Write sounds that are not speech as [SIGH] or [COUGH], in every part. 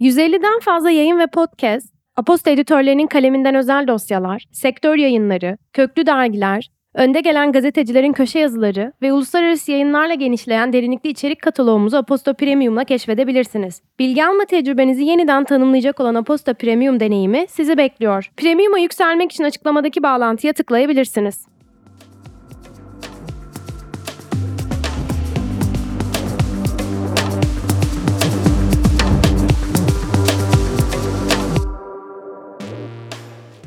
150'den fazla yayın ve podcast, Aposta editörlerinin kaleminden özel dosyalar, sektör yayınları, köklü dergiler, önde gelen gazetecilerin köşe yazıları ve uluslararası yayınlarla genişleyen derinlikli içerik kataloğumuzu Aposta Premium'la keşfedebilirsiniz. Bilgi alma tecrübenizi yeniden tanımlayacak olan Aposta Premium deneyimi sizi bekliyor. Premium'a yükselmek için açıklamadaki bağlantıya tıklayabilirsiniz.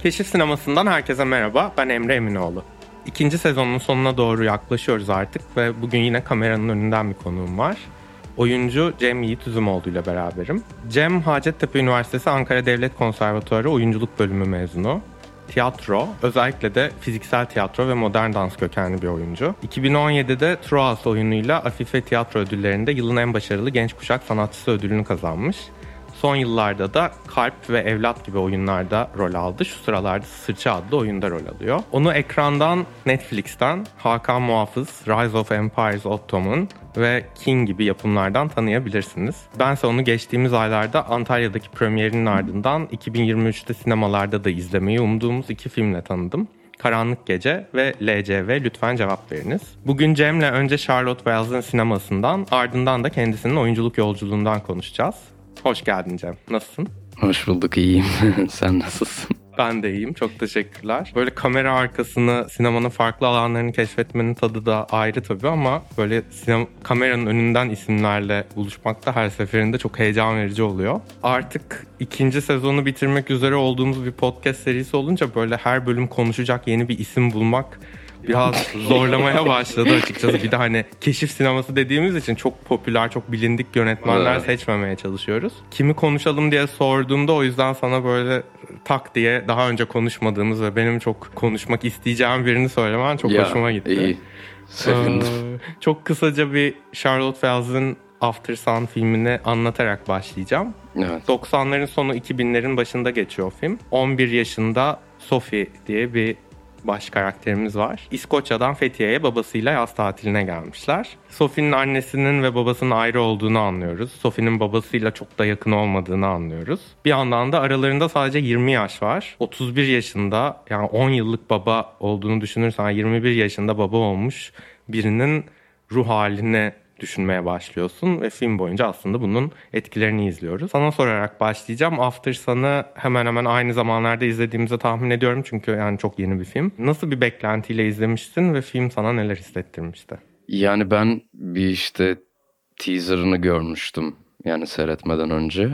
Keşif Sineması'ndan herkese merhaba. Ben Emre Eminoğlu. İkinci sezonun sonuna doğru yaklaşıyoruz artık ve bugün yine kameranın önünden bir konuğum var. Oyuncu Cem Yiğit Üzümoğlu ile beraberim. Cem Hacettepe Üniversitesi Ankara Devlet Konservatuarı Oyunculuk Bölümü mezunu. Tiyatro, özellikle de fiziksel tiyatro ve modern dans kökenli bir oyuncu. 2017'de Troas oyunuyla Afife Tiyatro Ödülleri'nde yılın en başarılı genç kuşak sanatçısı ödülünü kazanmış. Son yıllarda da Kalp ve Evlat gibi oyunlarda rol aldı. Şu sıralarda Sırça adlı oyunda rol alıyor. Onu ekrandan Netflix'ten Hakan Muhafız, Rise of Empires Ottoman ve King gibi yapımlardan tanıyabilirsiniz. Bense onu geçtiğimiz aylarda Antalya'daki premierinin ardından 2023'te sinemalarda da izlemeyi umduğumuz iki filmle tanıdım. Karanlık Gece ve LCV Lütfen Cevap Veriniz. Bugün Cem'le önce Charlotte Wells sinemasından ardından da kendisinin oyunculuk yolculuğundan konuşacağız. Hoş geldin Cem. Nasılsın? Hoş bulduk iyiyim. [LAUGHS] Sen nasılsın? Ben de iyiyim. Çok teşekkürler. Böyle kamera arkasını, sinemanın farklı alanlarını keşfetmenin tadı da ayrı tabii ama böyle sinema, kameranın önünden isimlerle buluşmak da her seferinde çok heyecan verici oluyor. Artık ikinci sezonu bitirmek üzere olduğumuz bir podcast serisi olunca böyle her bölüm konuşacak yeni bir isim bulmak biraz zorlamaya başladı açıkçası. Bir de hani keşif sineması dediğimiz için çok popüler, çok bilindik yönetmenler evet. seçmemeye çalışıyoruz. Kimi konuşalım diye sorduğumda o yüzden sana böyle tak diye daha önce konuşmadığımız ve benim çok konuşmak isteyeceğim birini söylemen çok ya, hoşuma gitti. İyi. Sevindim. Ee, çok kısaca bir Charlotte Wells'ın After Sun filmini anlatarak başlayacağım. Evet. 90'ların sonu 2000'lerin başında geçiyor film. 11 yaşında Sophie diye bir baş karakterimiz var. İskoçya'dan Fethiye'ye babasıyla yaz tatiline gelmişler. Sophie'nin annesinin ve babasının ayrı olduğunu anlıyoruz. Sophie'nin babasıyla çok da yakın olmadığını anlıyoruz. Bir yandan da aralarında sadece 20 yaş var. 31 yaşında yani 10 yıllık baba olduğunu düşünürsen 21 yaşında baba olmuş birinin ruh haline düşünmeye başlıyorsun ve film boyunca aslında bunun etkilerini izliyoruz. Sana sorarak başlayacağım. After Sun'ı hemen hemen aynı zamanlarda izlediğimizi tahmin ediyorum çünkü yani çok yeni bir film. Nasıl bir beklentiyle izlemiştin ve film sana neler hissettirmişti? Yani ben bir işte teaserını görmüştüm yani seyretmeden önce.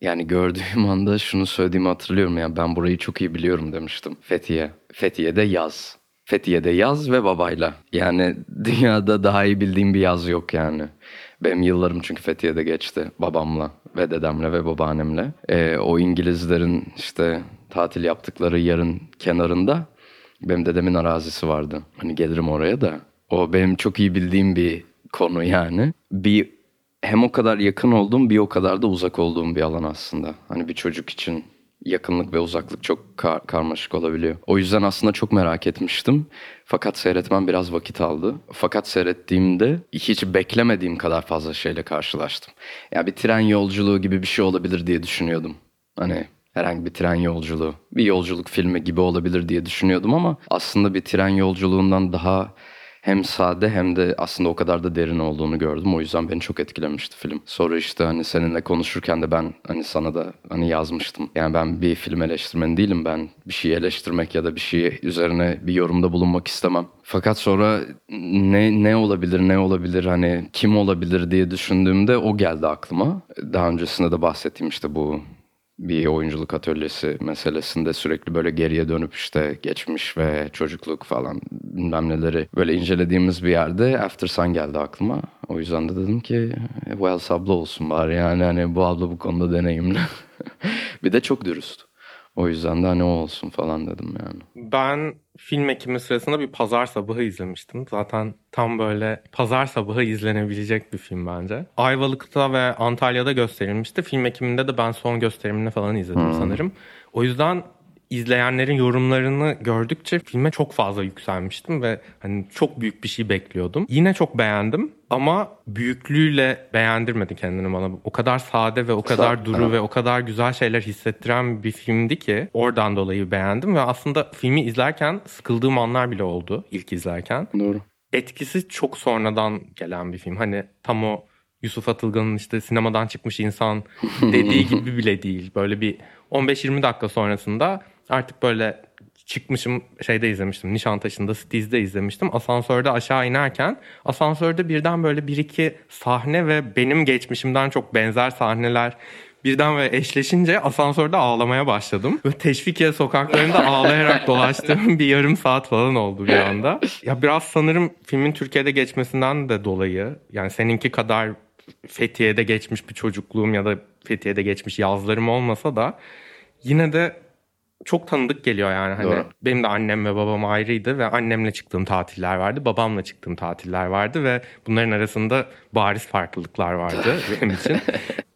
Yani gördüğüm anda şunu söylediğimi hatırlıyorum. Yani ben burayı çok iyi biliyorum demiştim. Fethiye. Fethiye'de yaz. Fethiye'de yaz ve babayla. Yani [LAUGHS] dünyada daha iyi bildiğim bir yaz yok yani. Benim yıllarım çünkü Fethiye'de geçti babamla ve dedemle ve babaannemle. Ee, o İngilizlerin işte tatil yaptıkları yarın kenarında benim dedemin arazisi vardı. Hani gelirim oraya da. O benim çok iyi bildiğim bir konu yani. Bir hem o kadar yakın olduğum bir o kadar da uzak olduğum bir alan aslında. Hani bir çocuk için yakınlık ve uzaklık çok kar- karmaşık olabiliyor. O yüzden aslında çok merak etmiştim. Fakat seyretmem biraz vakit aldı. Fakat seyrettiğimde hiç beklemediğim kadar fazla şeyle karşılaştım. Ya bir tren yolculuğu gibi bir şey olabilir diye düşünüyordum. Hani herhangi bir tren yolculuğu, bir yolculuk filmi gibi olabilir diye düşünüyordum ama aslında bir tren yolculuğundan daha hem sade hem de aslında o kadar da derin olduğunu gördüm. O yüzden beni çok etkilemişti film. Sonra işte hani seninle konuşurken de ben hani sana da hani yazmıştım. Yani ben bir film eleştirmeni değilim. Ben bir şeyi eleştirmek ya da bir şey üzerine bir yorumda bulunmak istemem. Fakat sonra ne ne olabilir ne olabilir hani kim olabilir diye düşündüğümde o geldi aklıma. Daha öncesinde de bahsettiğim işte bu bir oyunculuk atölyesi meselesinde sürekli böyle geriye dönüp işte geçmiş ve çocukluk falan bilmem neleri böyle incelediğimiz bir yerde After Sun geldi aklıma. O yüzden de dedim ki Wells abla olsun bari yani hani bu abla bu konuda deneyimli. [LAUGHS] bir de çok dürüst. O yüzden de hani o olsun falan dedim yani. Ben film ekimi sırasında bir pazar sabahı izlemiştim. Zaten tam böyle pazar sabahı izlenebilecek bir film bence. Ayvalık'ta ve Antalya'da gösterilmişti. Film ekiminde de ben son gösterimini falan izledim hmm. sanırım. O yüzden izleyenlerin yorumlarını gördükçe filme çok fazla yükselmiştim ve hani çok büyük bir şey bekliyordum. Yine çok beğendim ama büyüklüğüyle beğendirmedi kendini bana. O kadar sade ve o kadar Sa- duru evet. ve o kadar güzel şeyler hissettiren bir filmdi ki oradan dolayı beğendim ve aslında filmi izlerken sıkıldığım anlar bile oldu ilk izlerken. Doğru. Etkisi çok sonradan gelen bir film. Hani tam o Yusuf Atılgan'ın işte sinemadan çıkmış insan [LAUGHS] dediği gibi bile değil. Böyle bir 15-20 dakika sonrasında artık böyle çıkmışım şeyde izlemiştim. Nişantaşı'nda Stiz'de izlemiştim. Asansörde aşağı inerken asansörde birden böyle bir iki sahne ve benim geçmişimden çok benzer sahneler birden ve eşleşince asansörde ağlamaya başladım. Ve Teşvikiye sokaklarında [LAUGHS] ağlayarak dolaştığım bir yarım saat falan oldu bir anda. Ya biraz sanırım filmin Türkiye'de geçmesinden de dolayı yani seninki kadar Fethiye'de geçmiş bir çocukluğum ya da Fethiye'de geçmiş yazlarım olmasa da yine de çok tanıdık geliyor yani. Hani Doğru. benim de annem ve babam ayrıydı ve annemle çıktığım tatiller vardı. Babamla çıktığım tatiller vardı ve bunların arasında bariz farklılıklar vardı [LAUGHS] benim için.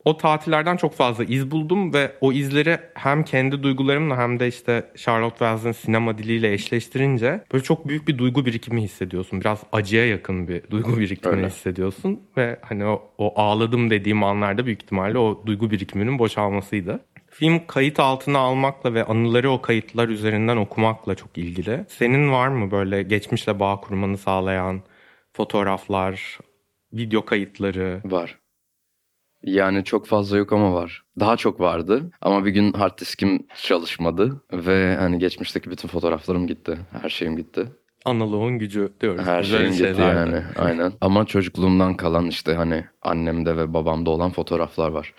O tatillerden çok fazla iz buldum ve o izleri hem kendi duygularımla hem de işte Charlotte Wells'ın sinema diliyle eşleştirince böyle çok büyük bir duygu birikimi hissediyorsun. Biraz acıya yakın bir duygu birikimi Öyle. hissediyorsun ve hani o, o ağladım dediğim anlarda büyük ihtimalle o duygu birikiminin boşalmasıydı. Film kayıt altına almakla ve anıları o kayıtlar üzerinden okumakla çok ilgili. Senin var mı böyle geçmişle bağ kurmanı sağlayan fotoğraflar, video kayıtları? Var. Yani çok fazla yok ama var. Daha çok vardı ama bir gün hard diskim çalışmadı ve hani geçmişteki bütün fotoğraflarım gitti. Her şeyim gitti. Analoğun gücü diyoruz. Her Güzel şeyim gitti yani. Aynen. [LAUGHS] Ama çocukluğumdan kalan işte hani annemde ve babamda olan fotoğraflar var.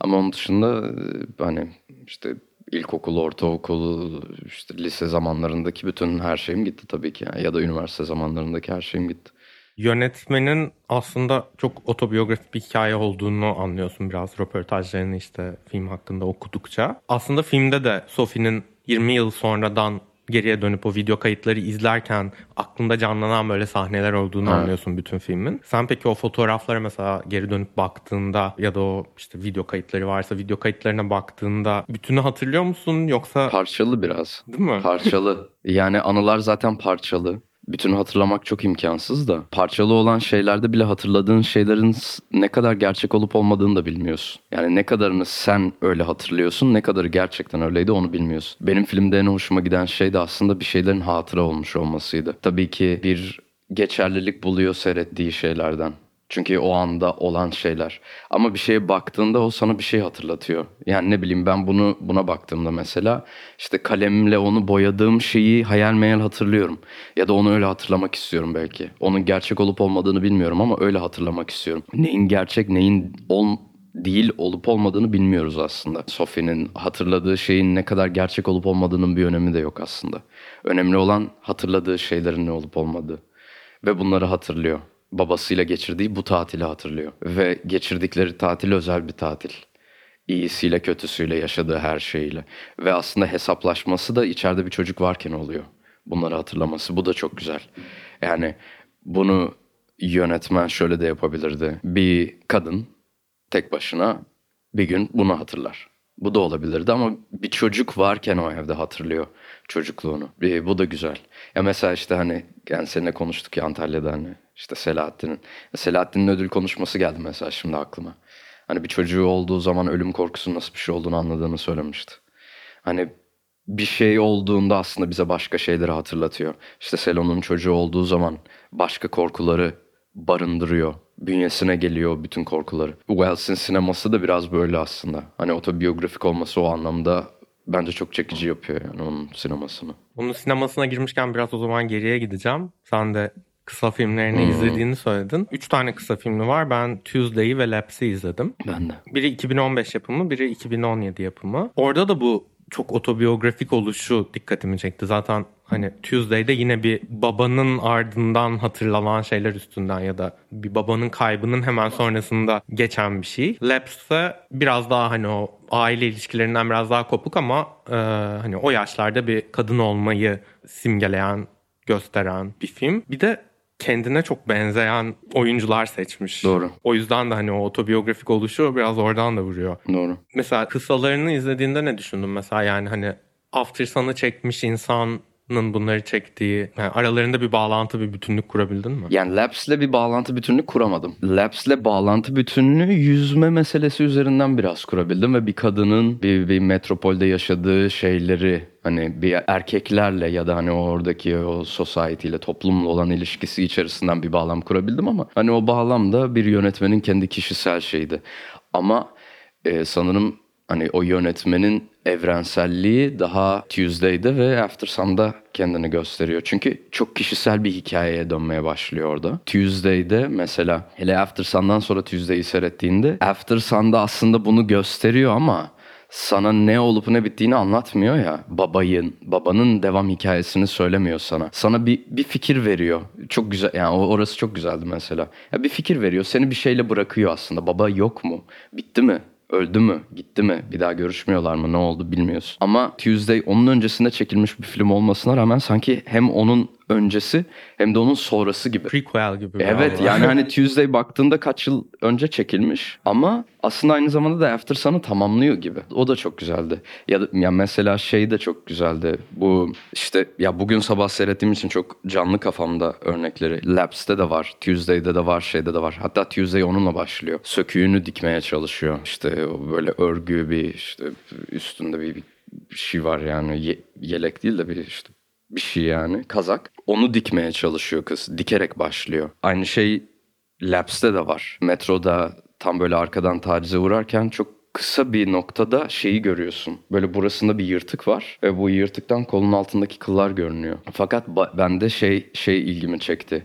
Ama onun dışında e, hani işte ilkokul, ortaokul, işte lise zamanlarındaki bütün her şeyim gitti tabii ki. Yani. Ya da üniversite zamanlarındaki her şeyim gitti. Yönetmenin aslında çok otobiyografik bir hikaye olduğunu anlıyorsun biraz röportajlarını işte film hakkında okudukça. Aslında filmde de Sophie'nin 20 yıl sonradan geriye dönüp o video kayıtları izlerken aklında canlanan böyle sahneler olduğunu Evet. anlıyorsun bütün filmin. Sen peki o fotoğraflara mesela geri dönüp baktığında ya da o işte video kayıtları varsa video kayıtlarına baktığında bütünü hatırlıyor musun yoksa Parçalı biraz. değil mi? Parçalı. [LAUGHS] Yani anılar zaten parçalı. Bütünü hatırlamak çok imkansız da. Parçalı olan şeylerde bile hatırladığın şeylerin ne kadar gerçek olup olmadığını da bilmiyorsun. Yani ne kadarını sen öyle hatırlıyorsun, ne kadarı gerçekten öyleydi onu bilmiyorsun. Benim filmde en hoşuma giden şey de aslında bir şeylerin hatıra olmuş olmasıydı. Tabii ki bir geçerlilik buluyor seyrettiği şeylerden. Çünkü o anda olan şeyler. Ama bir şeye baktığında o sana bir şey hatırlatıyor. Yani ne bileyim ben bunu buna baktığımda mesela işte kalemle onu boyadığım şeyi hayal meyal hatırlıyorum. Ya da onu öyle hatırlamak istiyorum belki. Onun gerçek olup olmadığını bilmiyorum ama öyle hatırlamak istiyorum. Neyin gerçek neyin ol değil olup olmadığını bilmiyoruz aslında. Sophie'nin hatırladığı şeyin ne kadar gerçek olup olmadığının bir önemi de yok aslında. Önemli olan hatırladığı şeylerin ne olup olmadığı. Ve bunları hatırlıyor. Babasıyla geçirdiği bu tatili hatırlıyor. Ve geçirdikleri tatil özel bir tatil. İyisiyle kötüsüyle yaşadığı her şeyiyle. Ve aslında hesaplaşması da içeride bir çocuk varken oluyor. Bunları hatırlaması. Bu da çok güzel. Yani bunu yönetmen şöyle de yapabilirdi. Bir kadın tek başına bir gün bunu hatırlar. Bu da olabilirdi ama bir çocuk varken o evde hatırlıyor çocukluğunu. Bir, bu da güzel. Ya mesela işte hani yani seninle konuştuk ya Antalya'da hani işte Selahattin'in. Selahattin'in ödül konuşması geldi mesela şimdi aklıma. Hani bir çocuğu olduğu zaman ölüm korkusunun nasıl bir şey olduğunu anladığını söylemişti. Hani bir şey olduğunda aslında bize başka şeyleri hatırlatıyor. İşte Selon'un çocuğu olduğu zaman başka korkuları barındırıyor. Bünyesine geliyor bütün korkuları. Wells'in sineması da biraz böyle aslında. Hani otobiyografik olması o anlamda bence çok çekici yapıyor yani onun sinemasını. Onun sinemasına girmişken biraz o zaman geriye gideceğim. Sen de kısa filmlerini Hmm. izlediğini söyledin. Üç tane kısa filmi var. Ben Tuesday'i ve Laps'i izledim. Ben de. Biri 2015 yapımı, biri 2017 yapımı. Orada da bu çok otobiyografik oluşu dikkatimi çekti. Zaten hani Tuesday'de yine bir babanın ardından hatırlanan şeyler üstünden ya da bir babanın kaybının hemen sonrasında geçen bir şey. Laps'te biraz daha hani o aile ilişkilerinden biraz daha kopuk ama e, hani o yaşlarda bir kadın olmayı simgeleyen, gösteren bir film. Bir de kendine çok benzeyen oyuncular seçmiş. Doğru. O yüzden de hani o otobiyografik oluşu biraz oradan da vuruyor. Doğru. Mesela kısalarını izlediğinde ne düşündün mesela yani hani After Sun'ı çekmiş insanın bunları çektiği yani aralarında bir bağlantı bir bütünlük kurabildin mi? Yani Labs'le bir bağlantı bütünlüğü kuramadım. Labs'le bağlantı bütünlüğü yüzme meselesi üzerinden biraz kurabildim ve bir kadının bir, bir metropolde yaşadığı şeyleri hani bir erkeklerle ya da hani oradaki o society ile toplumla olan ilişkisi içerisinden bir bağlam kurabildim ama hani o bağlam da bir yönetmenin kendi kişisel şeydi. Ama e, sanırım hani o yönetmenin evrenselliği daha Tuesday'de ve After Sun'da kendini gösteriyor. Çünkü çok kişisel bir hikayeye dönmeye başlıyor orada. Tuesday'de mesela hele After Sun'dan sonra Tuesday'i seyrettiğinde After Sun'da aslında bunu gösteriyor ama sana ne olup ne bittiğini anlatmıyor ya. Babayın, babanın devam hikayesini söylemiyor sana. Sana bir, bir fikir veriyor. Çok güzel yani orası çok güzeldi mesela. Ya bir fikir veriyor. Seni bir şeyle bırakıyor aslında. Baba yok mu? Bitti mi? Öldü mü? Gitti mi? Bir daha görüşmüyorlar mı? Ne oldu bilmiyorsun. Ama Tuesday onun öncesinde çekilmiş bir film olmasına rağmen sanki hem onun öncesi hem de onun sonrası gibi. Prequel gibi. Evet yani hani [LAUGHS] Tuesday baktığında kaç yıl önce çekilmiş ama aslında aynı zamanda da After Sun'ı tamamlıyor gibi. O da çok güzeldi. Ya, da, ya mesela şey de çok güzeldi. Bu işte ya bugün sabah seyrettiğim için çok canlı kafamda örnekleri. Labs'te de var, Tuesday'de de var, şeyde de var. Hatta Tuesday onunla başlıyor. Söküğünü dikmeye çalışıyor. İşte böyle örgü bir işte üstünde bir, bir şey var yani Ye- yelek değil de bir işte bir şey yani kazak. Onu dikmeye çalışıyor kız. Dikerek başlıyor. Aynı şey Labs'te de var. Metroda tam böyle arkadan tacize uğrarken çok kısa bir noktada şeyi görüyorsun. Böyle burasında bir yırtık var ve bu yırtıktan kolun altındaki kıllar görünüyor. Fakat bende şey şey ilgimi çekti.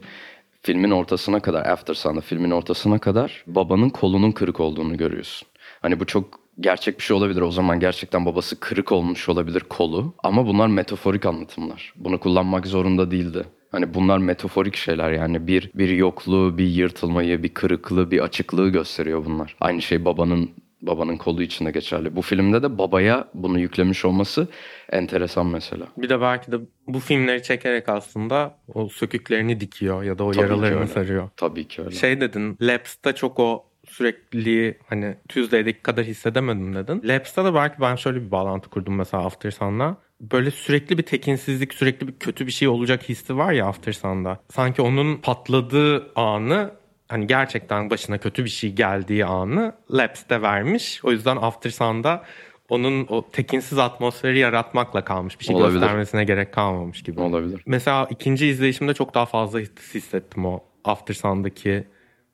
Filmin ortasına kadar, After Sun'da filmin ortasına kadar babanın kolunun kırık olduğunu görüyorsun. Hani bu çok gerçek bir şey olabilir. O zaman gerçekten babası kırık olmuş olabilir kolu. Ama bunlar metaforik anlatımlar. Bunu kullanmak zorunda değildi. Hani bunlar metaforik şeyler yani bir bir yokluğu, bir yırtılmayı, bir kırıklığı, bir açıklığı gösteriyor bunlar. Aynı şey babanın babanın kolu için de geçerli. Bu filmde de babaya bunu yüklemiş olması enteresan mesela. Bir de belki de bu filmleri çekerek aslında o söküklerini dikiyor ya da o Tabii yaralarını sarıyor. Tabii ki öyle. Şey dedin, Labs'ta çok o sürekli hani Tuesday'deki kadar hissedemedim dedin. Labs'ta da belki ben şöyle bir bağlantı kurdum mesela After Sun'la. Böyle sürekli bir tekinsizlik, sürekli bir kötü bir şey olacak hissi var ya After Sun'da. Sanki onun patladığı anı hani gerçekten başına kötü bir şey geldiği anı Labs'te vermiş. O yüzden After Sun'da onun o tekinsiz atmosferi yaratmakla kalmış. Bir şey Olabilir. göstermesine gerek kalmamış gibi. Olabilir. Mesela ikinci izleyişimde çok daha fazla his- hissettim o After Sun'daki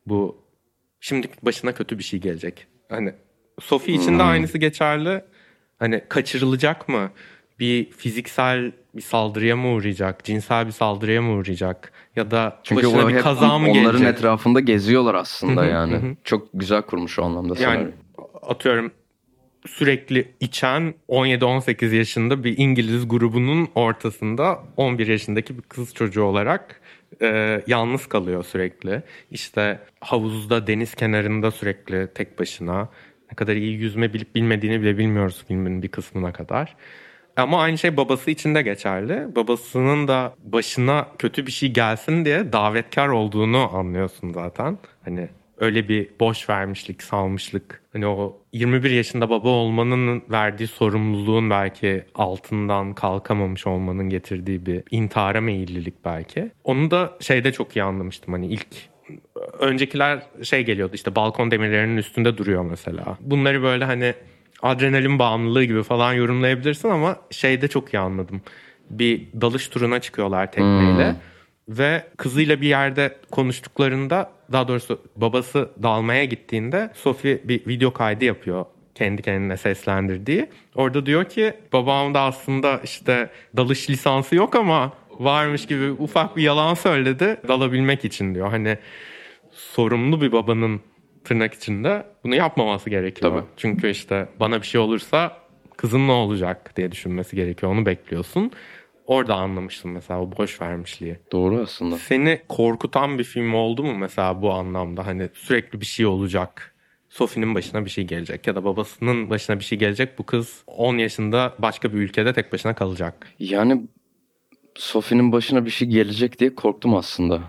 bu şimdi başına kötü bir şey gelecek. Hani Sophie için Hmm. de aynısı geçerli. Hani kaçırılacak mı? Bir fiziksel bir saldırıya mı uğrayacak? Cinsel bir saldırıya mı uğrayacak? Ya da Çünkü başına bir kaza mı onların gelecek? etrafında geziyorlar aslında yani. Çok güzel kurmuş o anlamda Yani atıyorum sürekli içen 17-18 yaşında bir İngiliz grubunun ortasında 11 yaşındaki bir kız çocuğu olarak e, yalnız kalıyor sürekli. İşte havuzda deniz kenarında sürekli tek başına ne kadar iyi yüzme bilip bilmediğini bile bilmiyoruz filmin bir kısmına kadar. Ama aynı şey babası için de geçerli. Babasının da başına kötü bir şey gelsin diye davetkar olduğunu anlıyorsun zaten. Hani öyle bir boş vermişlik, salmışlık. Hani o 21 yaşında baba olmanın verdiği sorumluluğun belki altından kalkamamış olmanın getirdiği bir intihara meyillilik belki. Onu da şeyde çok iyi anlamıştım hani ilk öncekiler şey geliyordu işte balkon demirlerinin üstünde duruyor mesela. Bunları böyle hani adrenalin bağımlılığı gibi falan yorumlayabilirsin ama şeyde çok iyi anladım. Bir dalış turuna çıkıyorlar tekneyle. Ve kızıyla bir yerde konuştuklarında daha doğrusu babası dalmaya gittiğinde Sophie bir video kaydı yapıyor kendi kendine seslendirdiği. Orada diyor ki babam da aslında işte dalış lisansı yok ama varmış gibi ufak bir yalan söyledi dalabilmek için diyor. Hani sorumlu bir babanın tırnak içinde bunu yapmaması gerekiyor. Tabii. Çünkü işte bana bir şey olursa kızın ne olacak diye düşünmesi gerekiyor. Onu bekliyorsun. Orada anlamıştım mesela o boş vermişliği. Doğru aslında. Seni korkutan bir film oldu mu mesela bu anlamda? Hani sürekli bir şey olacak. Sophie'nin başına bir şey gelecek ya da babasının başına bir şey gelecek. Bu kız 10 yaşında başka bir ülkede tek başına kalacak. Yani Sophie'nin başına bir şey gelecek diye korktum aslında.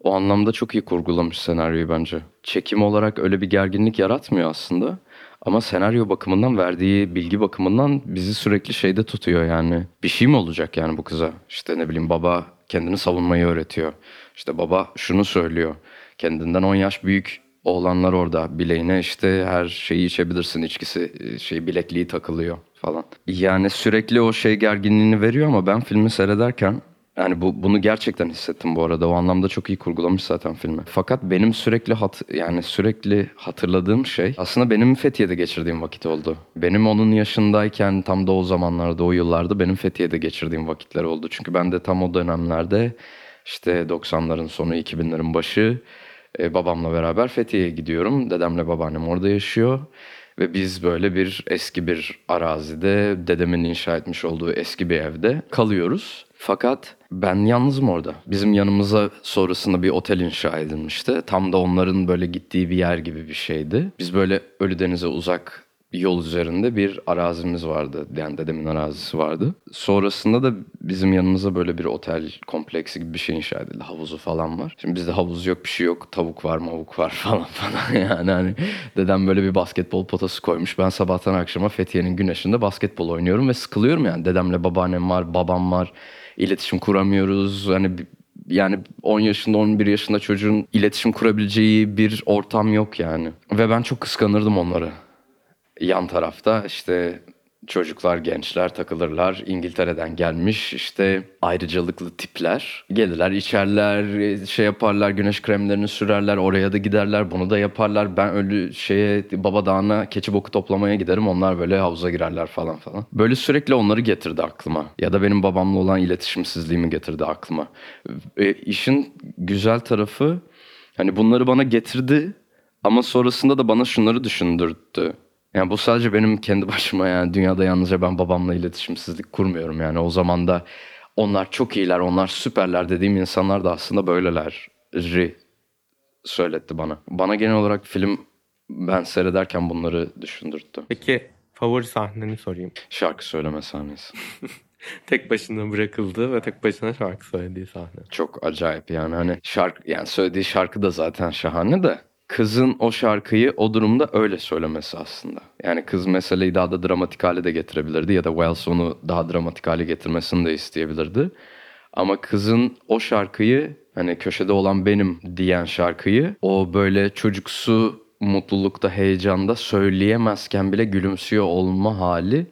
O anlamda çok iyi kurgulamış senaryoyu bence. Çekim olarak öyle bir gerginlik yaratmıyor aslında. Ama senaryo bakımından verdiği bilgi bakımından bizi sürekli şeyde tutuyor yani. Bir şey mi olacak yani bu kıza? İşte ne bileyim baba kendini savunmayı öğretiyor. İşte baba şunu söylüyor. Kendinden 10 yaş büyük oğlanlar orada. Bileğine işte her şeyi içebilirsin içkisi şey bilekliği takılıyor falan. Yani sürekli o şey gerginliğini veriyor ama ben filmi seyrederken yani bu bunu gerçekten hissettim bu arada. O anlamda çok iyi kurgulamış zaten filmi. Fakat benim sürekli hat yani sürekli hatırladığım şey aslında benim Fethiye'de geçirdiğim vakit oldu. Benim onun yaşındayken tam da o zamanlarda o yıllarda benim Fethiye'de geçirdiğim vakitler oldu. Çünkü ben de tam o dönemlerde işte 90'ların sonu 2000'lerin başı e, babamla beraber Fethiye'ye gidiyorum. Dedemle babaannem orada yaşıyor. Ve biz böyle bir eski bir arazide dedemin inşa etmiş olduğu eski bir evde kalıyoruz. Fakat ben yalnızım orada. Bizim yanımıza sonrasında bir otel inşa edilmişti. Tam da onların böyle gittiği bir yer gibi bir şeydi. Biz böyle Ölüdeniz'e uzak yol üzerinde bir arazimiz vardı. Yani dedemin arazisi vardı. Sonrasında da bizim yanımıza böyle bir otel kompleksi gibi bir şey inşa edildi. Havuzu falan var. Şimdi bizde havuz yok bir şey yok. Tavuk var mavuk var [LAUGHS] falan falan. [LAUGHS] Yani hani dedem böyle bir basketbol potası koymuş. Ben sabahtan akşama Fethiye'nin güneşinde basketbol oynuyorum ve sıkılıyorum yani. Dedemle babaannem var, babam var. İletişim kuramıyoruz. Hani yani 10 yaşında 11 yaşında çocuğun iletişim kurabileceği bir ortam yok yani. Ve ben çok kıskanırdım onları yan tarafta işte çocuklar, gençler takılırlar. İngiltere'den gelmiş işte ayrıcalıklı tipler. Gelirler, içerler, şey yaparlar, güneş kremlerini sürerler, oraya da giderler, bunu da yaparlar. Ben öyle şeye Baba Dağı'na keçi boku toplamaya giderim. Onlar böyle havuza girerler falan falan. Böyle sürekli onları getirdi aklıma. Ya da benim babamla olan iletişimsizliğimi getirdi aklıma. E, işin güzel tarafı hani bunları bana getirdi ama sonrasında da bana şunları düşündürdü. Yani bu sadece benim kendi [LAUGHS] başıma yani dünyada yalnızca ben babamla iletişimsizlik kurmuyorum yani o zaman da onlar çok iyiler, onlar süperler dediğim insanlar da aslında böyleleri söyletti bana. Bana genel olarak film ben seyrederken bunları düşündürttü. Peki favori sahneni sorayım. Şarkı söyleme sahnesi. [LAUGHS] tek başına bırakıldı ve tek başına şarkı söylediği sahne. Çok acayip yani hani şarkı yani söylediği şarkı da zaten şahane de kızın o şarkıyı o durumda öyle söylemesi aslında. Yani kız meseleyi daha da dramatik hale de getirebilirdi ya da Wells onu daha dramatik hale getirmesini de isteyebilirdi. Ama kızın o şarkıyı hani köşede olan benim diyen şarkıyı o böyle çocuksu mutlulukta, heyecanda söyleyemezken bile gülümsüyor olma hali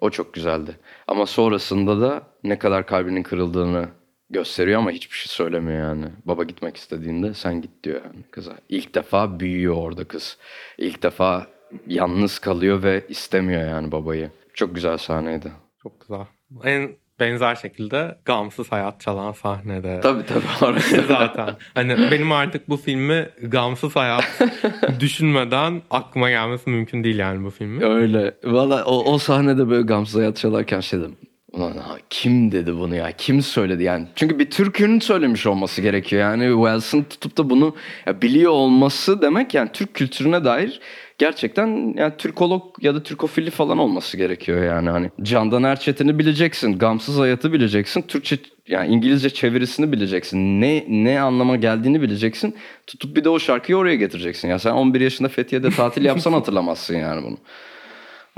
o çok güzeldi. Ama sonrasında da ne kadar kalbinin kırıldığını gösteriyor ama hiçbir şey söylemiyor yani. Baba gitmek istediğinde sen git diyor yani kıza. İlk defa büyüyor orada kız. İlk defa yalnız kalıyor ve istemiyor yani babayı. Çok güzel sahneydi. Çok güzel. En benzer şekilde gamsız hayat çalan sahnede. Tabii tabii. [LAUGHS] Zaten. Hani benim artık bu filmi gamsız hayat [LAUGHS] düşünmeden aklıma gelmesi mümkün değil yani bu filmi. Öyle. Valla o, o sahnede böyle gamsız hayat çalarken şey dedim. Ulan ha, kim dedi bunu ya? Kim söyledi yani? Çünkü bir Türk'ün söylemiş olması gerekiyor. Yani Wells'ın tutup da bunu ya, biliyor olması demek yani Türk kültürüne dair gerçekten yani Türkolog ya da Türkofili falan olması gerekiyor yani hani Candan Erçetin'i bileceksin, Gamsız Hayat'ı bileceksin, Türkçe yani İngilizce çevirisini bileceksin. Ne ne anlama geldiğini bileceksin. Tutup bir de o şarkıyı oraya getireceksin. Ya sen 11 yaşında Fethiye'de tatil yapsan [LAUGHS] hatırlamazsın yani bunu.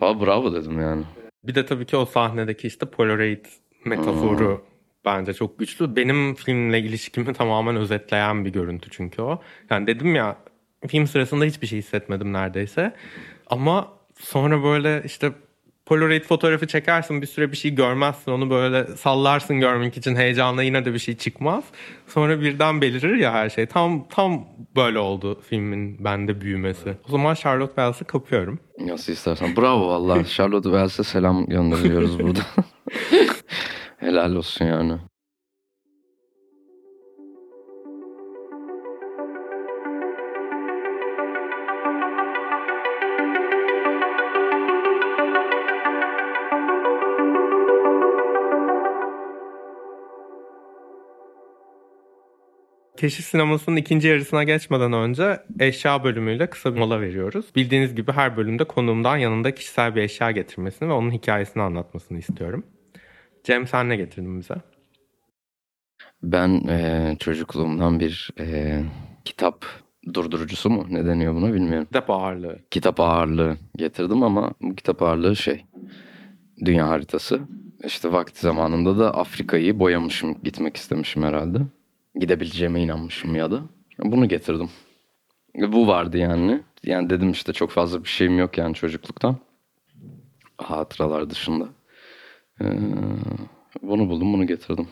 Valla bravo dedim yani. Bir de tabii ki o sahnedeki işte Polaroid metaforu hmm. bence çok güçlü. Benim filmle ilişkimi [LAUGHS] tamamen özetleyen bir görüntü çünkü o. Yani dedim ya film sırasında hiçbir şey hissetmedim neredeyse. Ama sonra böyle işte Polaroid fotoğrafı çekersin bir süre bir şey görmezsin onu böyle sallarsın görmek için heyecanla yine de bir şey çıkmaz. Sonra birden belirir ya her şey. Tam tam böyle oldu filmin bende büyümesi. O zaman Charlotte Wells'ı kapıyorum. Nasıl istersen. Bravo valla. [LAUGHS] Charlotte Wells'e selam gönderiyoruz burada. [LAUGHS] Helal olsun yani. Keşif sinemasının ikinci yarısına geçmeden önce eşya bölümüyle kısa bir mola veriyoruz. Bildiğiniz gibi her bölümde konuğumdan yanında kişisel bir eşya getirmesini ve onun hikayesini anlatmasını istiyorum. Cem sen ne getirdin bize? Ben e, çocukluğumdan bir e, kitap durdurucusu mu ne deniyor buna bilmiyorum. Kitap ağırlığı. Kitap ağırlığı getirdim ama bu kitap ağırlığı şey dünya haritası. İşte vakti zamanında da Afrika'yı boyamışım gitmek istemişim herhalde. Gidebileceğime inanmışım ya da. Bunu getirdim. Bu vardı yani. Yani dedim işte çok fazla bir şeyim yok yani çocukluktan. Hatıralar dışında. Ee, bunu buldum bunu getirdim.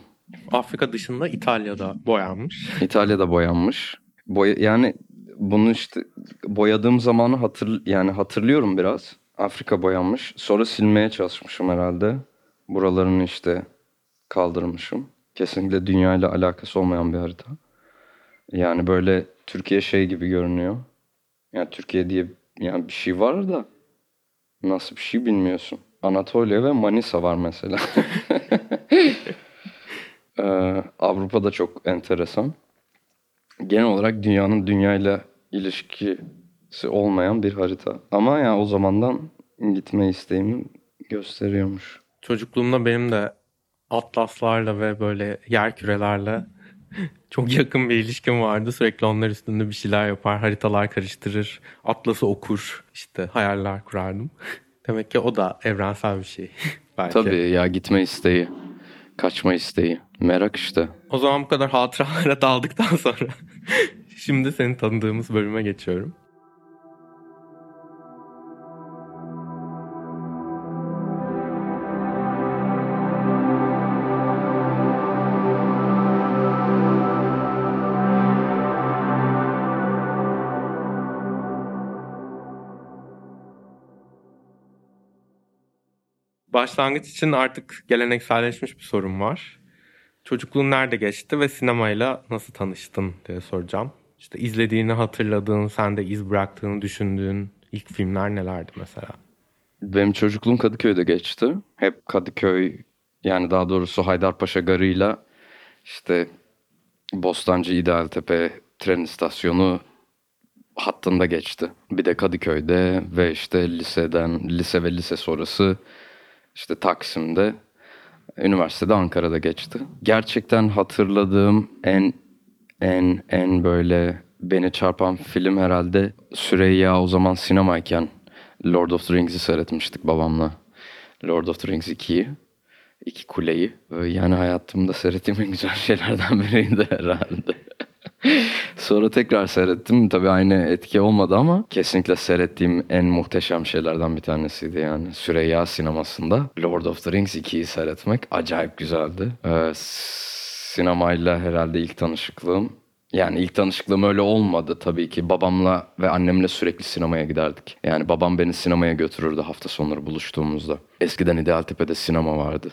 Afrika dışında İtalya'da boyanmış. İtalya'da boyanmış. Boya, yani bunu işte boyadığım zamanı hatır yani hatırlıyorum biraz. Afrika boyanmış. Sonra silmeye çalışmışım herhalde. Buralarını işte kaldırmışım. Kesinlikle dünyayla alakası olmayan bir harita. Yani böyle Türkiye şey gibi görünüyor. Yani Türkiye diye yani bir şey var da nasıl bir şey bilmiyorsun. Anatolia ve Manisa var mesela. [LAUGHS] Ee, Avrupa'da çok enteresan. Genel olarak dünyanın dünyayla ilişkisi olmayan bir harita. Ama yani o zamandan gitme isteğimi gösteriyormuş. Çocukluğumda benim de atlaslarla ve böyle yer kürelerle [LAUGHS] çok yakın bir ilişkim vardı. Sürekli onlar üstünde bir şeyler yapar, haritalar karıştırır, atlası okur, işte hayaller kurardım. [LAUGHS] Demek ki o da evrensel bir şey [LAUGHS] belki. Tabii ya gitme isteği, kaçma isteği, merak işte. O zaman bu kadar hatıralara daldıktan sonra şimdi seni tanıdığımız bölüme geçiyorum. Başlangıç için artık gelenekselleşmiş bir sorum var. Çocukluğun nerede geçti ve sinemayla nasıl tanıştın diye soracağım. İşte izlediğini hatırladığın, sende iz bıraktığını düşündüğün ilk filmler nelerdi mesela? Benim çocukluğum Kadıköy'de geçti. Hep Kadıköy yani daha doğrusu Haydarpaşa Garı'yla işte Bostancı İdealtepe tren istasyonu hattında geçti. Bir de Kadıköy'de ve işte liseden, lise ve lise sonrası işte Taksim'de, üniversitede Ankara'da geçti. Gerçekten hatırladığım en en en böyle beni çarpan film herhalde Süreyya o zaman sinemayken Lord of the Rings'i seyretmiştik babamla. Lord of the Rings 2'yi. iki kuleyi. Yani hayatımda seyrettiğim en güzel [LAUGHS] şeylerden biriydi herhalde. [LAUGHS] Sonra tekrar seyrettim. Tabii aynı etki olmadı ama kesinlikle seyrettiğim en muhteşem şeylerden bir tanesiydi yani. Süreyya sinemasında Lord of the Rings 2'yi seyretmek acayip güzeldi. Ee, sinemayla herhalde ilk tanışıklığım. Yani ilk tanışıklığım öyle olmadı tabii ki. Babamla ve annemle sürekli sinemaya giderdik. Yani babam beni sinemaya götürürdü hafta sonları buluştuğumuzda. Eskiden İdealtepe'de sinema vardı.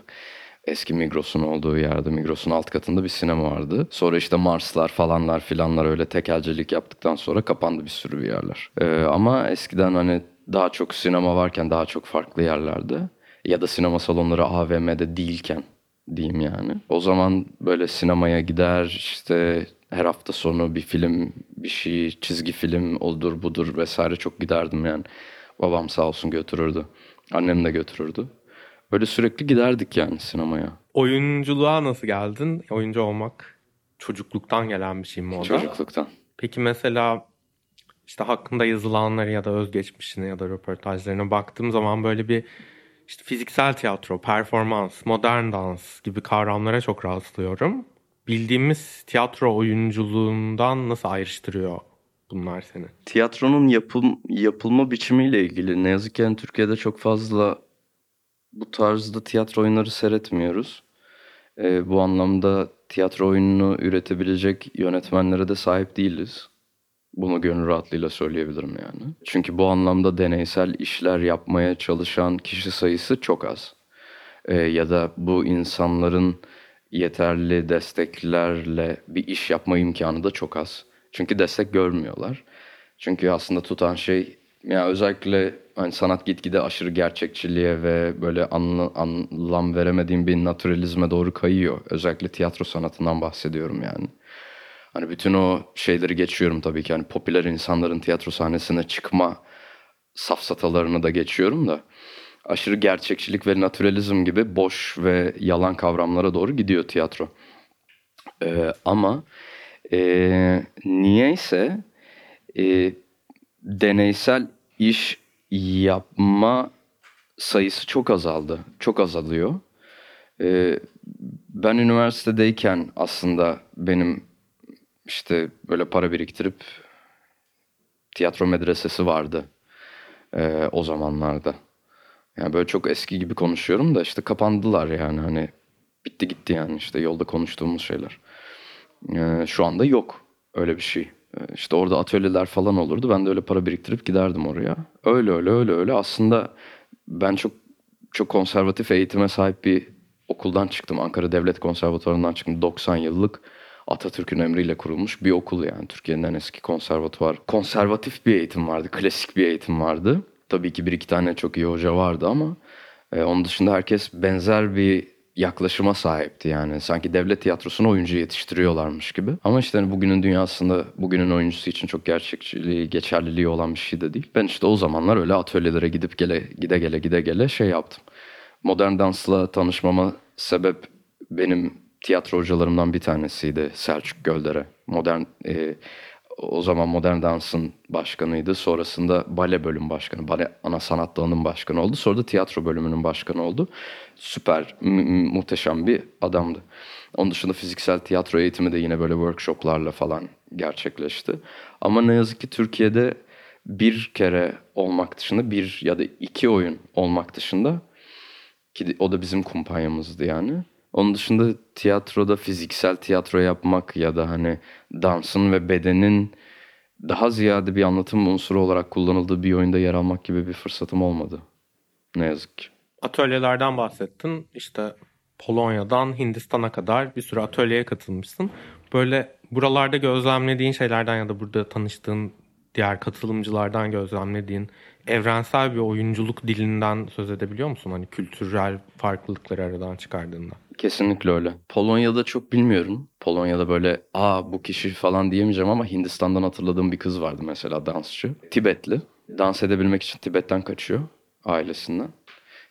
Eski Migros'un olduğu yerde Migros'un alt katında bir sinema vardı. Sonra işte Marslar falanlar filanlar öyle tekelcilik yaptıktan sonra kapandı bir sürü bir yerler. Ee, ama eskiden hani daha çok sinema varken daha çok farklı yerlerde ya da sinema salonları AVM'de değilken diyeyim yani. O zaman böyle sinemaya gider işte her hafta sonu bir film, bir şey, çizgi film odur budur vesaire çok giderdim yani. Babam sağ olsun götürürdü. Annem de götürürdü. Böyle sürekli giderdik yani sinemaya. Oyunculuğa nasıl geldin? Oyuncu olmak çocukluktan gelen bir şey mi o da? Çocukluktan. Peki mesela işte hakkında yazılanları ya da özgeçmişine ya da röportajlarına baktığım zaman böyle bir işte fiziksel tiyatro, performans, modern dans gibi kavramlara çok rastlıyorum. Bildiğimiz tiyatro oyunculuğundan nasıl ayrıştırıyor bunlar seni? Tiyatronun yapım, yapılma biçimiyle ilgili ne yazık ki yani Türkiye'de çok fazla bu tarzda tiyatro oyunları seyretmiyoruz. Ee, bu anlamda tiyatro oyununu üretebilecek yönetmenlere de sahip değiliz. Bunu gönül rahatlığıyla söyleyebilirim yani. Çünkü bu anlamda deneysel işler yapmaya çalışan kişi sayısı çok az. Ee, ya da bu insanların yeterli desteklerle bir iş yapma imkanı da çok az. Çünkü destek görmüyorlar. Çünkü aslında tutan şey yani özellikle hani sanat gitgide aşırı gerçekçiliğe ve böyle anla, anlam veremediğim bir naturalizme doğru kayıyor. Özellikle tiyatro sanatından bahsediyorum yani. Hani bütün o şeyleri geçiyorum tabii ki. Hani popüler insanların tiyatro sahnesine çıkma safsatalarını da geçiyorum da. Aşırı gerçekçilik ve naturalizm gibi boş ve yalan kavramlara doğru gidiyor tiyatro. Ee, ama e, niyeyse e, deneysel iş yapma sayısı çok azaldı. Çok azalıyor. E, ben üniversitedeyken aslında benim işte böyle para biriktirip tiyatro medresesi vardı e, o zamanlarda. Yani böyle çok eski gibi konuşuyorum da işte kapandılar yani hani bitti gitti yani işte yolda konuştuğumuz şeyler. E, şu anda yok öyle bir şey. E, işte orada atölyeler falan olurdu. Ben de öyle para biriktirip giderdim oraya. Öyle öyle öyle öyle. Aslında ben çok çok konservatif eğitime sahip bir okuldan çıktım. Ankara Devlet Konservatuvarı'ndan çıktım. 90 yıllık Atatürk'ün emriyle kurulmuş bir okul yani. Türkiye'nin en eski konservatuvar. Konservatif bir eğitim vardı. Klasik bir eğitim vardı. Tabii ki bir iki tane çok iyi hoca vardı ama e, onun dışında herkes benzer bir yaklaşıma sahipti yani. Sanki devlet tiyatrosuna oyuncu yetiştiriyorlarmış gibi. Ama işte hani bugünün dünyasında bugünün oyuncusu için çok gerçekçiliği, geçerliliği olan bir şey de değil. Ben işte o zamanlar öyle atölyelere gidip gele gide gele gide gele şey yaptım. Modern dansla tanışmama sebep benim tiyatro hocalarımdan bir tanesiydi Selçuk Göldere. Modern e, o zaman Modern Dans'ın başkanıydı. Sonrasında bale bölüm başkanı, bale ana sanat dalının başkanı oldu. Sonra da tiyatro bölümünün başkanı oldu. Süper, mu- muhteşem bir adamdı. Onun dışında fiziksel tiyatro eğitimi de yine böyle workshoplarla falan gerçekleşti. Ama ne yazık ki Türkiye'de bir kere olmak dışında bir ya da iki oyun olmak dışında ki o da bizim kumpanyamızdı yani. Onun dışında tiyatroda fiziksel tiyatro yapmak ya da hani dansın ve bedenin daha ziyade bir anlatım unsuru olarak kullanıldığı bir oyunda yer almak gibi bir fırsatım olmadı. Ne yazık ki. Atölyelerden bahsettin. İşte Polonya'dan Hindistan'a kadar bir sürü atölyeye katılmışsın. Böyle buralarda gözlemlediğin şeylerden ya da burada tanıştığın diğer katılımcılardan gözlemlediğin evrensel bir oyunculuk dilinden söz edebiliyor musun? Hani kültürel farklılıkları aradan çıkardığında. Kesinlikle öyle. Polonya'da çok bilmiyorum. Polonya'da böyle aa bu kişi falan diyemeyeceğim ama Hindistan'dan hatırladığım bir kız vardı mesela dansçı. Tibetli. Dans edebilmek için Tibet'ten kaçıyor ailesinden.